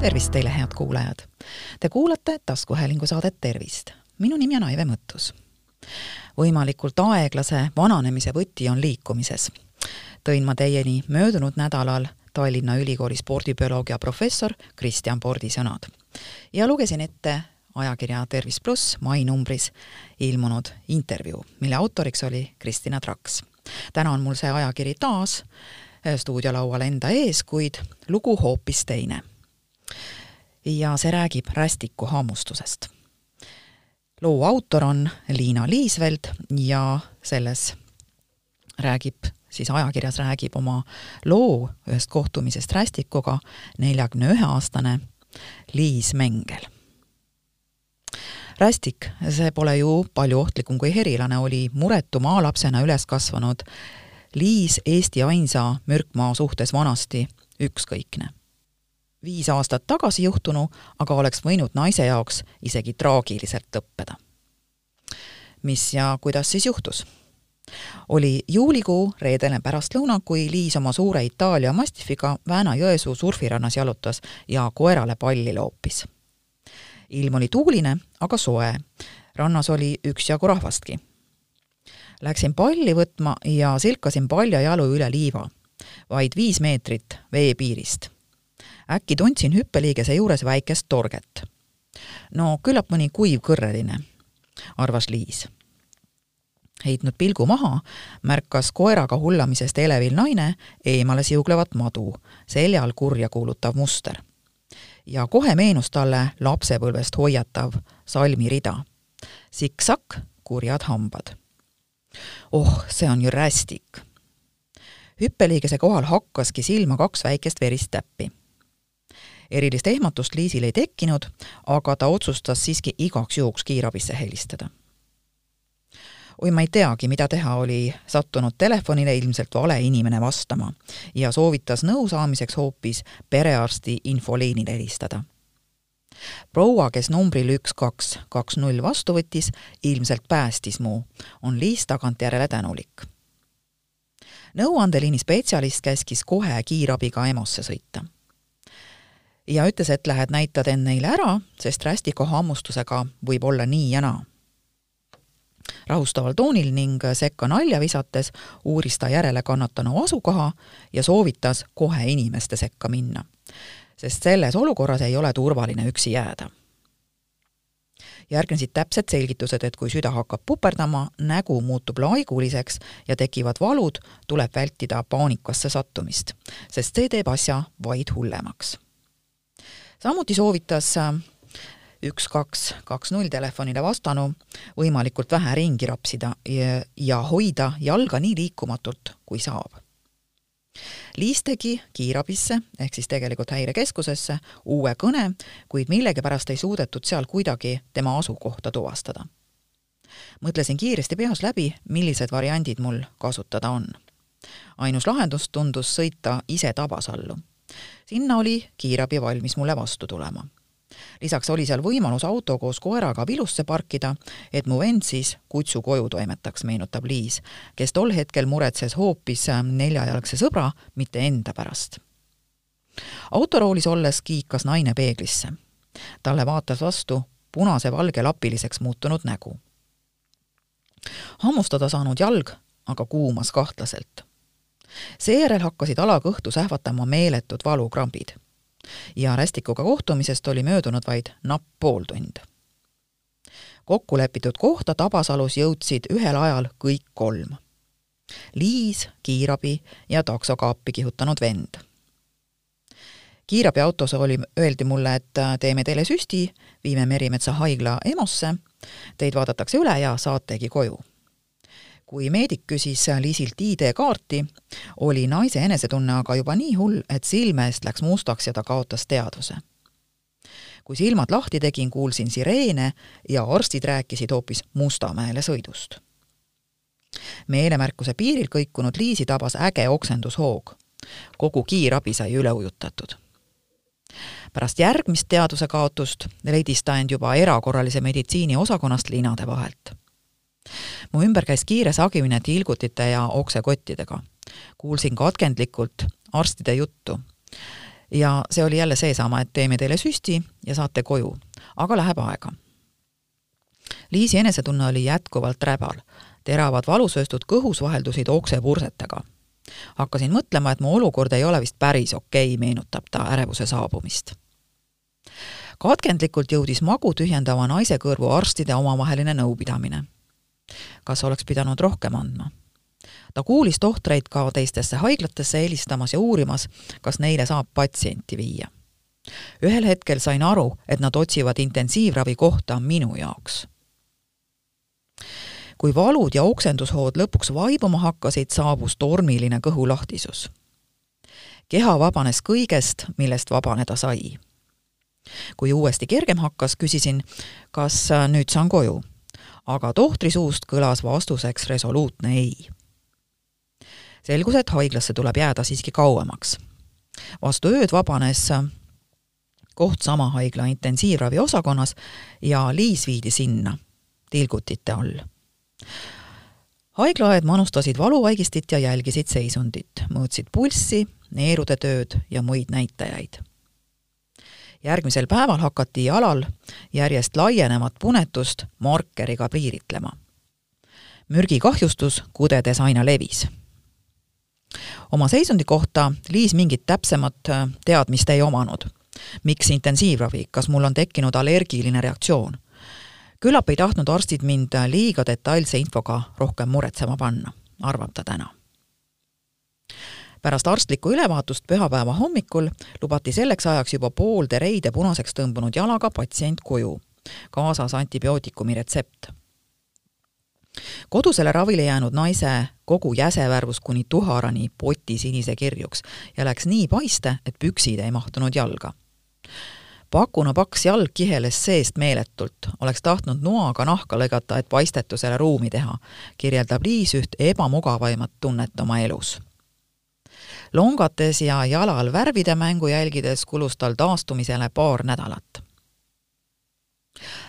tervist teile, head kuulajad! Te kuulate taskuhäälingu saadet Tervist. minu nimi on Aive Mõttus. võimalikult aeglase vananemise võti on liikumises. tõin ma teieni möödunud nädalal Tallinna Ülikooli spordibioloogia professor Kristjan Pordi sõnad ja lugesin ette ajakirja Tervis pluss mainumbris ilmunud intervjuu, mille autoriks oli Kristina Traks. täna on mul see ajakiri taas stuudiolaual enda ees, kuid lugu hoopis teine ja see räägib rästiku hammustusest. loo autor on Liina Liisveld ja selles räägib, siis ajakirjas räägib oma loo ühest kohtumisest rästikuga neljakümne ühe aastane Liis Mengel. rästik, see pole ju palju ohtlikum kui herilane, oli muretu maalapsena üles kasvanud Liis Eesti ainsa mürkmaa suhtes vanasti ükskõikne viis aastat tagasi juhtunu aga oleks võinud naise jaoks isegi traagiliselt lõppeda. mis ja kuidas siis juhtus? oli juulikuu reedene pärastlõuna, kui Liis oma suure Itaalia mastifiga Vääna-Jõesuu surfirannas jalutas ja koerale palli loopis. ilm oli tuuline, aga soe. rannas oli üksjagu rahvastki. Läksin palli võtma ja silkasin paljajalu üle liiva, vaid viis meetrit veepiirist äkki tundsin hüppeliigese juures väikest torget. no küllap mõni kuiv kõrreline, arvas Liis. heitnud pilgu maha, märkas koeraga hullamisest elevil naine eemale siuglevat madu, seljal kurja kuulutav muster. ja kohe meenus talle lapsepõlvest hoiatav salmirida. siksak, kurjad hambad. oh, see on ju rästik hüppeliigese kohal hakkaski silma kaks väikest verist täppi erilist ehmatust Liisil ei tekkinud, aga ta otsustas siiski igaks juhuks kiirabisse helistada. oi, ma ei teagi, mida teha, oli sattunud telefonile ilmselt vale inimene vastama ja soovitas nõu saamiseks hoopis perearsti infoliinile helistada proua, kes numbril üks, kaks, kaks, null vastu võttis, ilmselt päästis mu, on Liis tagantjärele tänulik. nõuandeliini spetsialist käskis kohe kiirabiga EMO-sse sõita ja ütles, et lähed näitad end neile ära, sest rästiku hammustusega võib olla nii ja naa. rahustaval toonil ning sekka nalja visates uuris ta järele kannatanu asukoha ja soovitas kohe inimeste sekka minna, sest selles olukorras ei ole turvaline üksi jääda järgnesid täpsed selgitused, et kui süda hakkab puperdama, nägu muutub laiguliseks ja tekivad valud, tuleb vältida paanikasse sattumist, sest see teeb asja vaid hullemaks samuti soovitas äh, üks, kaks, kaks, null telefonile vastanu võimalikult vähe ringi rapsida ja, ja hoida jalga nii liikumatult, kui saab. Liis tegi kiirabisse ehk siis tegelikult häirekeskusesse uue kõne, kuid millegipärast ei suudetud seal kuidagi tema asukohta tuvastada. mõtlesin kiiresti peas läbi, millised variandid mul kasutada on. ainus lahendus tundus sõita ise Tabasallu sinna oli kiirabi valmis mulle vastu tulema. lisaks oli seal võimalus auto koos koeraga Vilusse parkida, et mu vend siis kutsu koju toimetaks, meenutab Liis, kes tol hetkel muretses hoopis neljajalgse sõbra, mitte enda pärast. autoroolis olles kiikas naine peeglisse. talle vaatas vastu punase-valge lapiliseks muutunud nägu. hammustada saanud jalg aga kuumas kahtlaselt seejärel hakkasid alakõhtu sähvatama meeletud valukrambid. ja rästikuga kohtumisest oli möödunud vaid napp pool tund. kokkulepitud kohta Tabasalus jõudsid ühel ajal kõik kolm. Liis, kiirabi ja taksoga appi kihutanud vend. kiirabiautos oli, öeldi mulle, et teeme teile süsti, viime Merimetsa haigla EMO-sse, teid vaadatakse üle ja saategi koju kui meedik küsis Liisilt ID-kaarti, oli naise enesetunne aga juba nii hull, et silme eest läks mustaks ja ta kaotas teadvuse. kui silmad lahti tegin, kuulsin sireene ja arstid rääkisid hoopis Mustamäele sõidust. meelemärkuse piiril kõikunud Liisi tabas äge oksendushoog. kogu kiirabi sai üle ujutatud pärast järgmist teadvuse kaotust leidis ta end juba erakorralise meditsiini osakonnast linade vahelt mu ümber käis kiire sagimine tilgutite ja oksekottidega. kuulsin katkendlikult arstide juttu. ja see oli jälle seesama, et teeme teile süsti ja saate koju, aga läheb aega. Liisi enesetunne oli jätkuvalt räbal, teravad valusööstud kõhus vaheldusid oksepursetega. hakkasin mõtlema, et mu olukord ei ole vist päris okei, meenutab ta ärevuse saabumist katkendlikult jõudis magu tühjendava naise kõrvu arstide omavaheline nõupidamine. Kas oleks pidanud rohkem andma? ta kuulis tohtreid ka teistesse haiglatesse helistamas ja uurimas, kas neile saab patsienti viia. ühel hetkel sain aru, et nad otsivad intensiivravi kohta minu jaoks. kui valud ja oksendushood lõpuks vaibuma hakkasid, saabus tormiline kõhulahtisus. keha vabanes kõigest, millest vabaneda sai kui uuesti kergem hakkas, küsisin, kas nüüd saan koju. Aga tohtri suust kõlas vastuseks resoluutne ei. selgus, et haiglasse tuleb jääda siiski kauemaks. vastu ööd vabanes koht sama haigla intensiivravi osakonnas ja Liis viidi sinna, tilgutite all. haiglaõed manustasid valuvaigistit ja jälgisid seisundit, mõõtsid pulssi, neerude tööd ja muid näitajaid järgmisel päeval hakati jalal järjest laienevat punetust markeriga piiritlema. mürgikahjustus kudedes aina levis. oma seisundi kohta Liis mingit täpsemat äh, teadmist ei omanud. miks intensiivravi, kas mul on tekkinud allergiline reaktsioon? küllap ei tahtnud arstid mind liiga detailse infoga rohkem muretsema panna, arvab ta täna pärast arstlikku ülevaatust pühapäeva hommikul lubati selleks ajaks juba poolde reide punaseks tõmbunud jalaga patsient koju, kaasas antibiootikumi retsept. kodusele ravile jäänud naise kogu jäse värvus kuni tuharani potisinise kirjuks ja läks nii paiste, et püksid ei mahtunud jalga. Pakuna paks jalg kiheles seest meeletult, oleks tahtnud noaga nahka lõigata, et paistetusele ruumi teha, kirjeldab Liis üht ebamugavaimat tunnet oma elus longates ja jalal värvide mängu jälgides kulus tal taastumisele paar nädalat.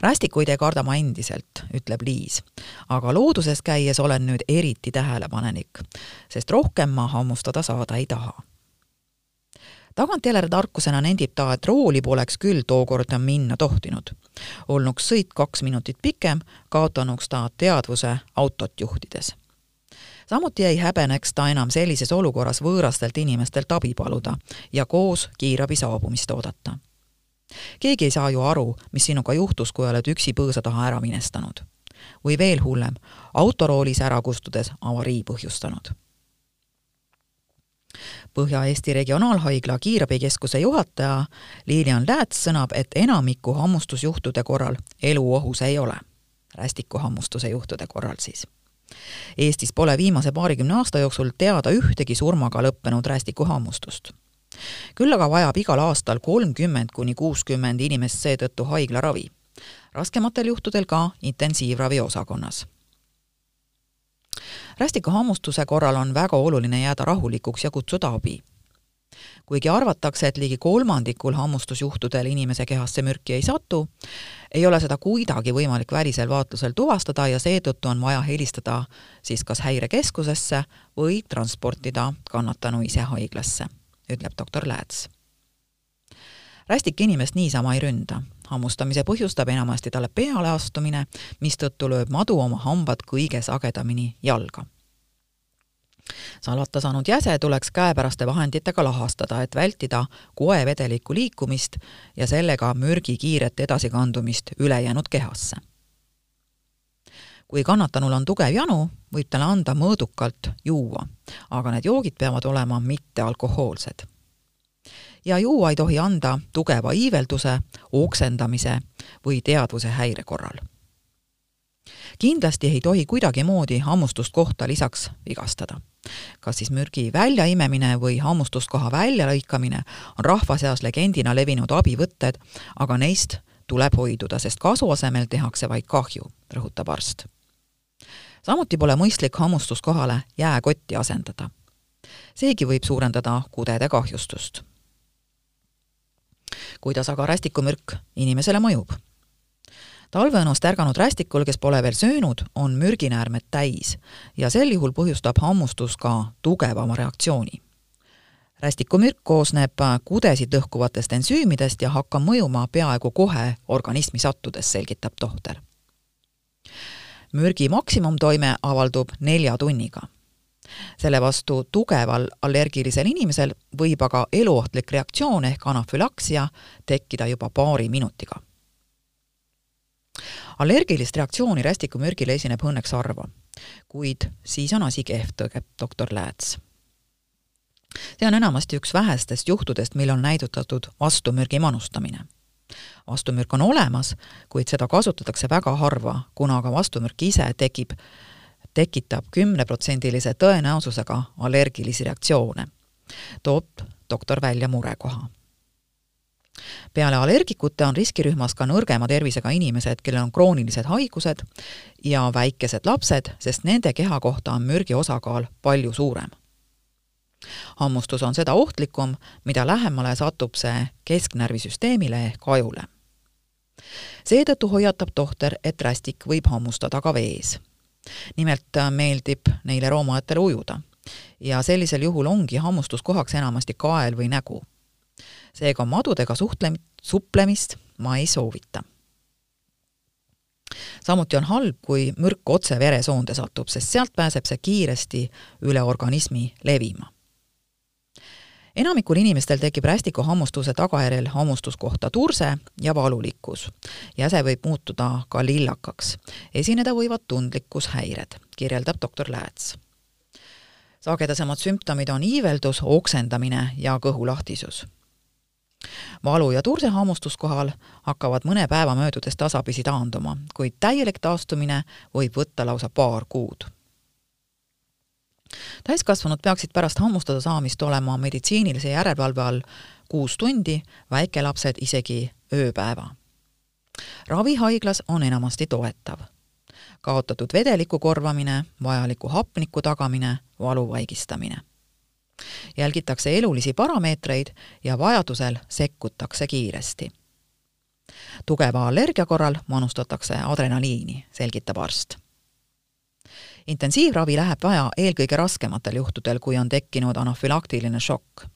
rästikuid ei karda ma endiselt, ütleb Liis, aga looduses käies olen nüüd eriti tähelepanelik, sest rohkem ma hammustada saada ei taha tagantjärele tarkusena nendib ta, et rooli poleks küll tookord minna tohtinud. olnuks sõit kaks minutit pikem, kaotanuks ta teadvuse autot juhtides samuti ei häbeneks ta enam sellises olukorras võõrastelt inimestelt abi paluda ja koos kiirabi saabumist oodata. keegi ei saa ju aru, mis sinuga juhtus, kui oled üksi põõsa taha ära minestanud. või veel hullem, autoroolis ära kustudes avarii põhjustanud Põhja-Eesti Regionaalhaigla kiirabikeskuse juhataja Lilian Lääts sõnab, et enamiku hammustusjuhtude korral elu ohus ei ole. rästikuhammustuse juhtude korral siis Eestis pole viimase paarikümne aasta jooksul teada ühtegi surmaga lõppenud rästikuhammustust. küll aga vajab igal aastal kolmkümmend kuni kuuskümmend inimest seetõttu haiglaravi, raskematel juhtudel ka intensiivravi osakonnas. Rästikuhammustuse korral on väga oluline jääda rahulikuks ja kutsuda abi kuigi arvatakse, et ligi kolmandikul hammustusjuhtudel inimese kehasse mürki ei satu, ei ole seda kuidagi võimalik välisel vaatlusel tuvastada ja seetõttu on vaja helistada siis kas häirekeskusesse või transportida kannatanu ise haiglasse, ütleb doktor Lääts. rästik inimest niisama ei ründa, hammustamise põhjustab enamasti talle peale astumine, mistõttu lööb madu oma hambad kõige sagedamini jalga salata saanud jäse tuleks käepäraste vahenditega lahastada, et vältida koevedeliku liikumist ja sellega mürgi kiiret edasikandumist ülejäänud kehasse. kui kannatanul on tugev janu, võib talle anda mõõdukalt juua, aga need joogid peavad olema mittealkohoolsed. ja juua ei tohi anda tugeva iivelduse, oksendamise või teadvuse häire korral kindlasti ei tohi kuidagimoodi hammustust kohta lisaks vigastada kas siis mürgi väljaimemine või hammustuskoha väljalõikamine on rahva seas legendina levinud abivõtted, aga neist tuleb hoiduda, sest kasu asemel tehakse vaid kahju, rõhutab arst. samuti pole mõistlik hammustuskohale jääkotti asendada. seegi võib suurendada kudede kahjustust. kuidas aga rästikumürk inimesele mõjub? Talveõnust ärganud rästikul, kes pole veel söönud, on mürginäärmed täis ja sel juhul põhjustab hammustus ka tugevama reaktsiooni. rästikumürk koosneb kudesid lõhkuvatest ensüümidest ja hakkab mõjuma peaaegu kohe organismi sattudes, selgitab tohter. mürgi maksimumtoime avaldub nelja tunniga. selle vastu tugeval allergilisel inimesel võib aga eluohtlik reaktsioon ehk anafülaksia tekkida juba paari minutiga. Allergilist reaktsiooni rästikumürgile esineb õnneks harva, kuid siis on asi kehv, tõdeb doktor Lääts. See on enamasti üks vähestest juhtudest, mil on näidutatud vastumürgi manustamine. vastumürk on olemas, kuid seda kasutatakse väga harva, kuna ka vastumürk ise tekib, tekitab kümneprotsendilise tõenäosusega allergilisi reaktsioone, toob doktor välja murekoha peale allergikute on riskirühmas ka nõrgema tervisega inimesed, kellel on kroonilised haigused ja väikesed lapsed, sest nende keha kohta on mürgi osakaal palju suurem hammustus on seda ohtlikum, mida lähemale satub see kesknärvisüsteemile ehk ajule. seetõttu hoiatab tohter, et rästik võib hammustada ka vees. nimelt meeldib neile roomajatele ujuda ja sellisel juhul ongi hammustuskohaks enamasti kael või nägu. Seega madudega suhtle-, suplemist ma ei soovita samuti on halb, kui mürk otse veresoonde satub, sest sealt pääseb see kiiresti üle organismi levima enamikul inimestel tekib rästikuhammustuse tagajärjel hammustuskohta turse ja valulikkus. jäse võib muutuda ka lillakaks. esineda võivad tundlikkushäired, kirjeldab doktor Lääts. sagedasemad sümptomid on iiveldus, oksendamine ja kõhulahtisus valu ja turse hammustuskohal hakkavad mõne päeva möödudes tasapisi taanduma, kuid täielik taastumine võib võtta lausa paar kuud täiskasvanud peaksid pärast hammustada saamist olema meditsiinilise järelevalve all kuus tundi, väikelapsed isegi ööpäeva. ravi haiglas on enamasti toetav. kaotatud vedeliku korvamine, vajaliku hapniku tagamine, valu vaigistamine. Jälgitakse elulisi parameetreid ja vajadusel sekkutakse kiiresti. tugeva allergia korral manustatakse adrenaliini, selgitab arst intensiivravi läheb vaja eelkõige raskematel juhtudel, kui on tekkinud anafülaktiline šokk.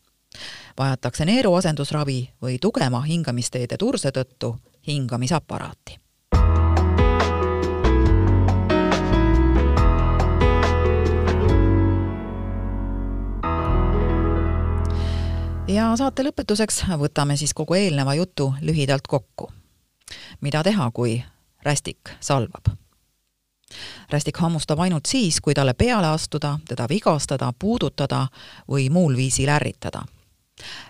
vajatakse neeruasendusravi või tugeva hingamisteede turse tõttu hingamisaparaati. Ja saate lõpetuseks võtame siis kogu eelneva jutu lühidalt kokku. mida teha, kui rästik salvab? rästik hammustab ainult siis, kui talle peale astuda, teda vigastada, puudutada või muul viisil ärritada.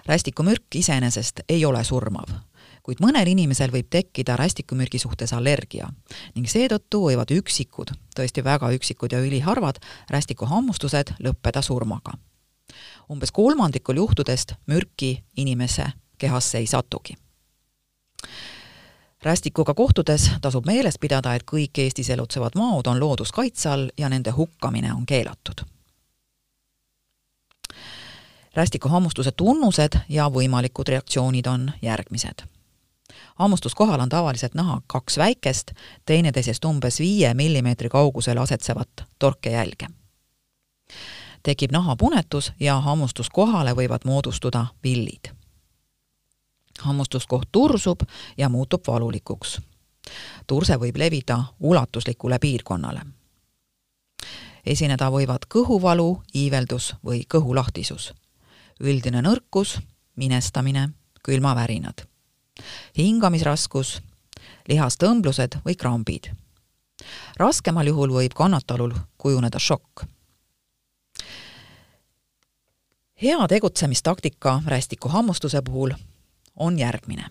rästikumürk iseenesest ei ole surmav, kuid mõnel inimesel võib tekkida rästikumürgi suhtes allergia ning seetõttu võivad üksikud, tõesti väga üksikud ja üliharvad rästikuhammustused lõppeda surmaga. Umbes kolmandikul juhtudest mürki inimese kehasse ei satugi rästikuga kohtudes tasub meeles pidada, et kõik Eestis elutsevad maod on looduskaitse all ja nende hukkamine on keelatud. rästikuhammustuse tunnused ja võimalikud reaktsioonid on järgmised. hammustuskohal on tavaliselt näha kaks väikest, teineteisest umbes viie millimeetri kaugusel asetsevat torkejälge. Tekib nahapunetus ja hammustuskohale võivad moodustuda villid hammustuskoht tursub ja muutub valulikuks. turse võib levida ulatuslikule piirkonnale. esineda võivad kõhuvalu, iiveldus või kõhulahtisus, üldine nõrkus, minestamine, külmavärinad, hingamisraskus, lihastõmblused või krambid. raskemal juhul võib kannatanul kujuneda šokk hea tegutsemistaktika rästikuhammustuse puhul on järgmine.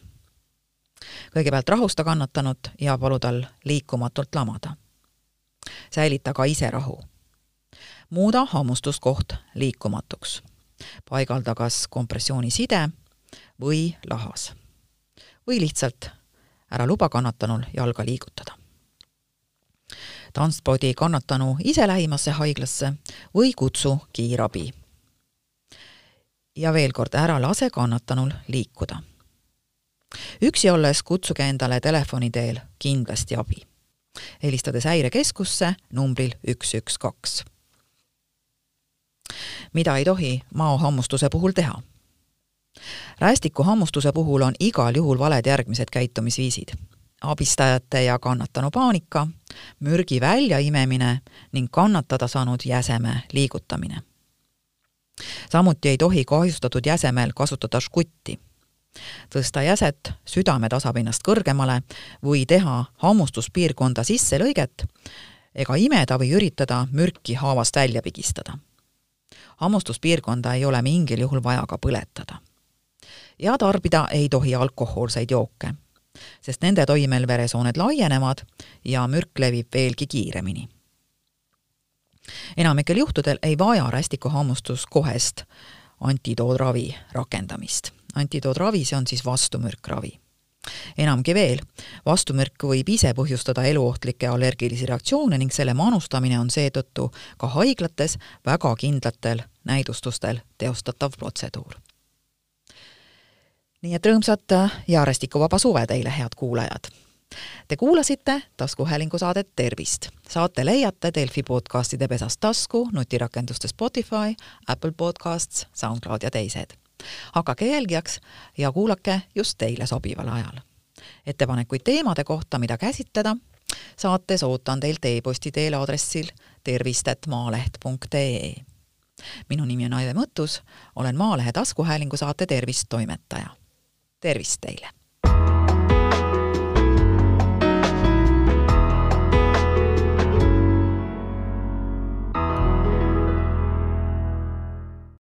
kõigepealt rahusta kannatanut ja palu tal liikumatult lamada. säilita ka ise rahu. muuda hammustuskoht liikumatuks. paigalda kas kompressiooniside või lahas. või lihtsalt ära luba kannatanul jalga liigutada transpordi kannatanu ise lähimasse haiglasse või kutsu kiirabi. Ja veel kord, ära lase kannatanul liikuda üksi olles kutsuge endale telefoni teel kindlasti abi, helistades häirekeskusse numbril üks, üks, kaks. mida ei tohi maohammustuse puhul teha? rästikuhammustuse puhul on igal juhul valed järgmised käitumisviisid. abistajate ja kannatanu paanika, mürgi väljaimemine ning kannatada saanud jäseme liigutamine. Samuti ei tohi kahjustatud jäsemel kasutada žgutti tõsta jäset südame tasapinnast kõrgemale või teha hammustuspiirkonda sisselõiget ega imeda või üritada mürki haavast välja pigistada. hammustuspiirkonda ei ole mingil juhul vaja ka põletada. ja tarbida ei tohi alkohoolseid jooke, sest nende toimel veresooned laienevad ja mürk levib veelgi kiiremini. Enamikel juhtudel ei vaja rästikuhammustus kohest antidoodravi rakendamist antidoodravi, see on siis vastumürkravi. enamgi veel, vastumürk võib ise põhjustada eluohtlikke allergilisi reaktsioone ning selle manustamine on seetõttu ka haiglates väga kindlatel näidustustel teostatav protseduur. nii et rõõmsat ja arrestikuvaba suve teile, head kuulajad! Te kuulasite taskuhäälingu saadet Tervist. saate leiate Delfi podcastide pesast tasku, nutirakenduste Spotify, Apple Podcasts, SoundCloud ja teised hakake jälgijaks ja kuulake just teile sobival ajal. ettepanekuid teemade kohta, mida käsitleda, saates ootan teilt e-posti teel aadressil tervist.maaleht.ee. minu nimi on Aive Mõttus, olen Maalehe taskuhäälingu saate Tervist toimetaja. tervist teile!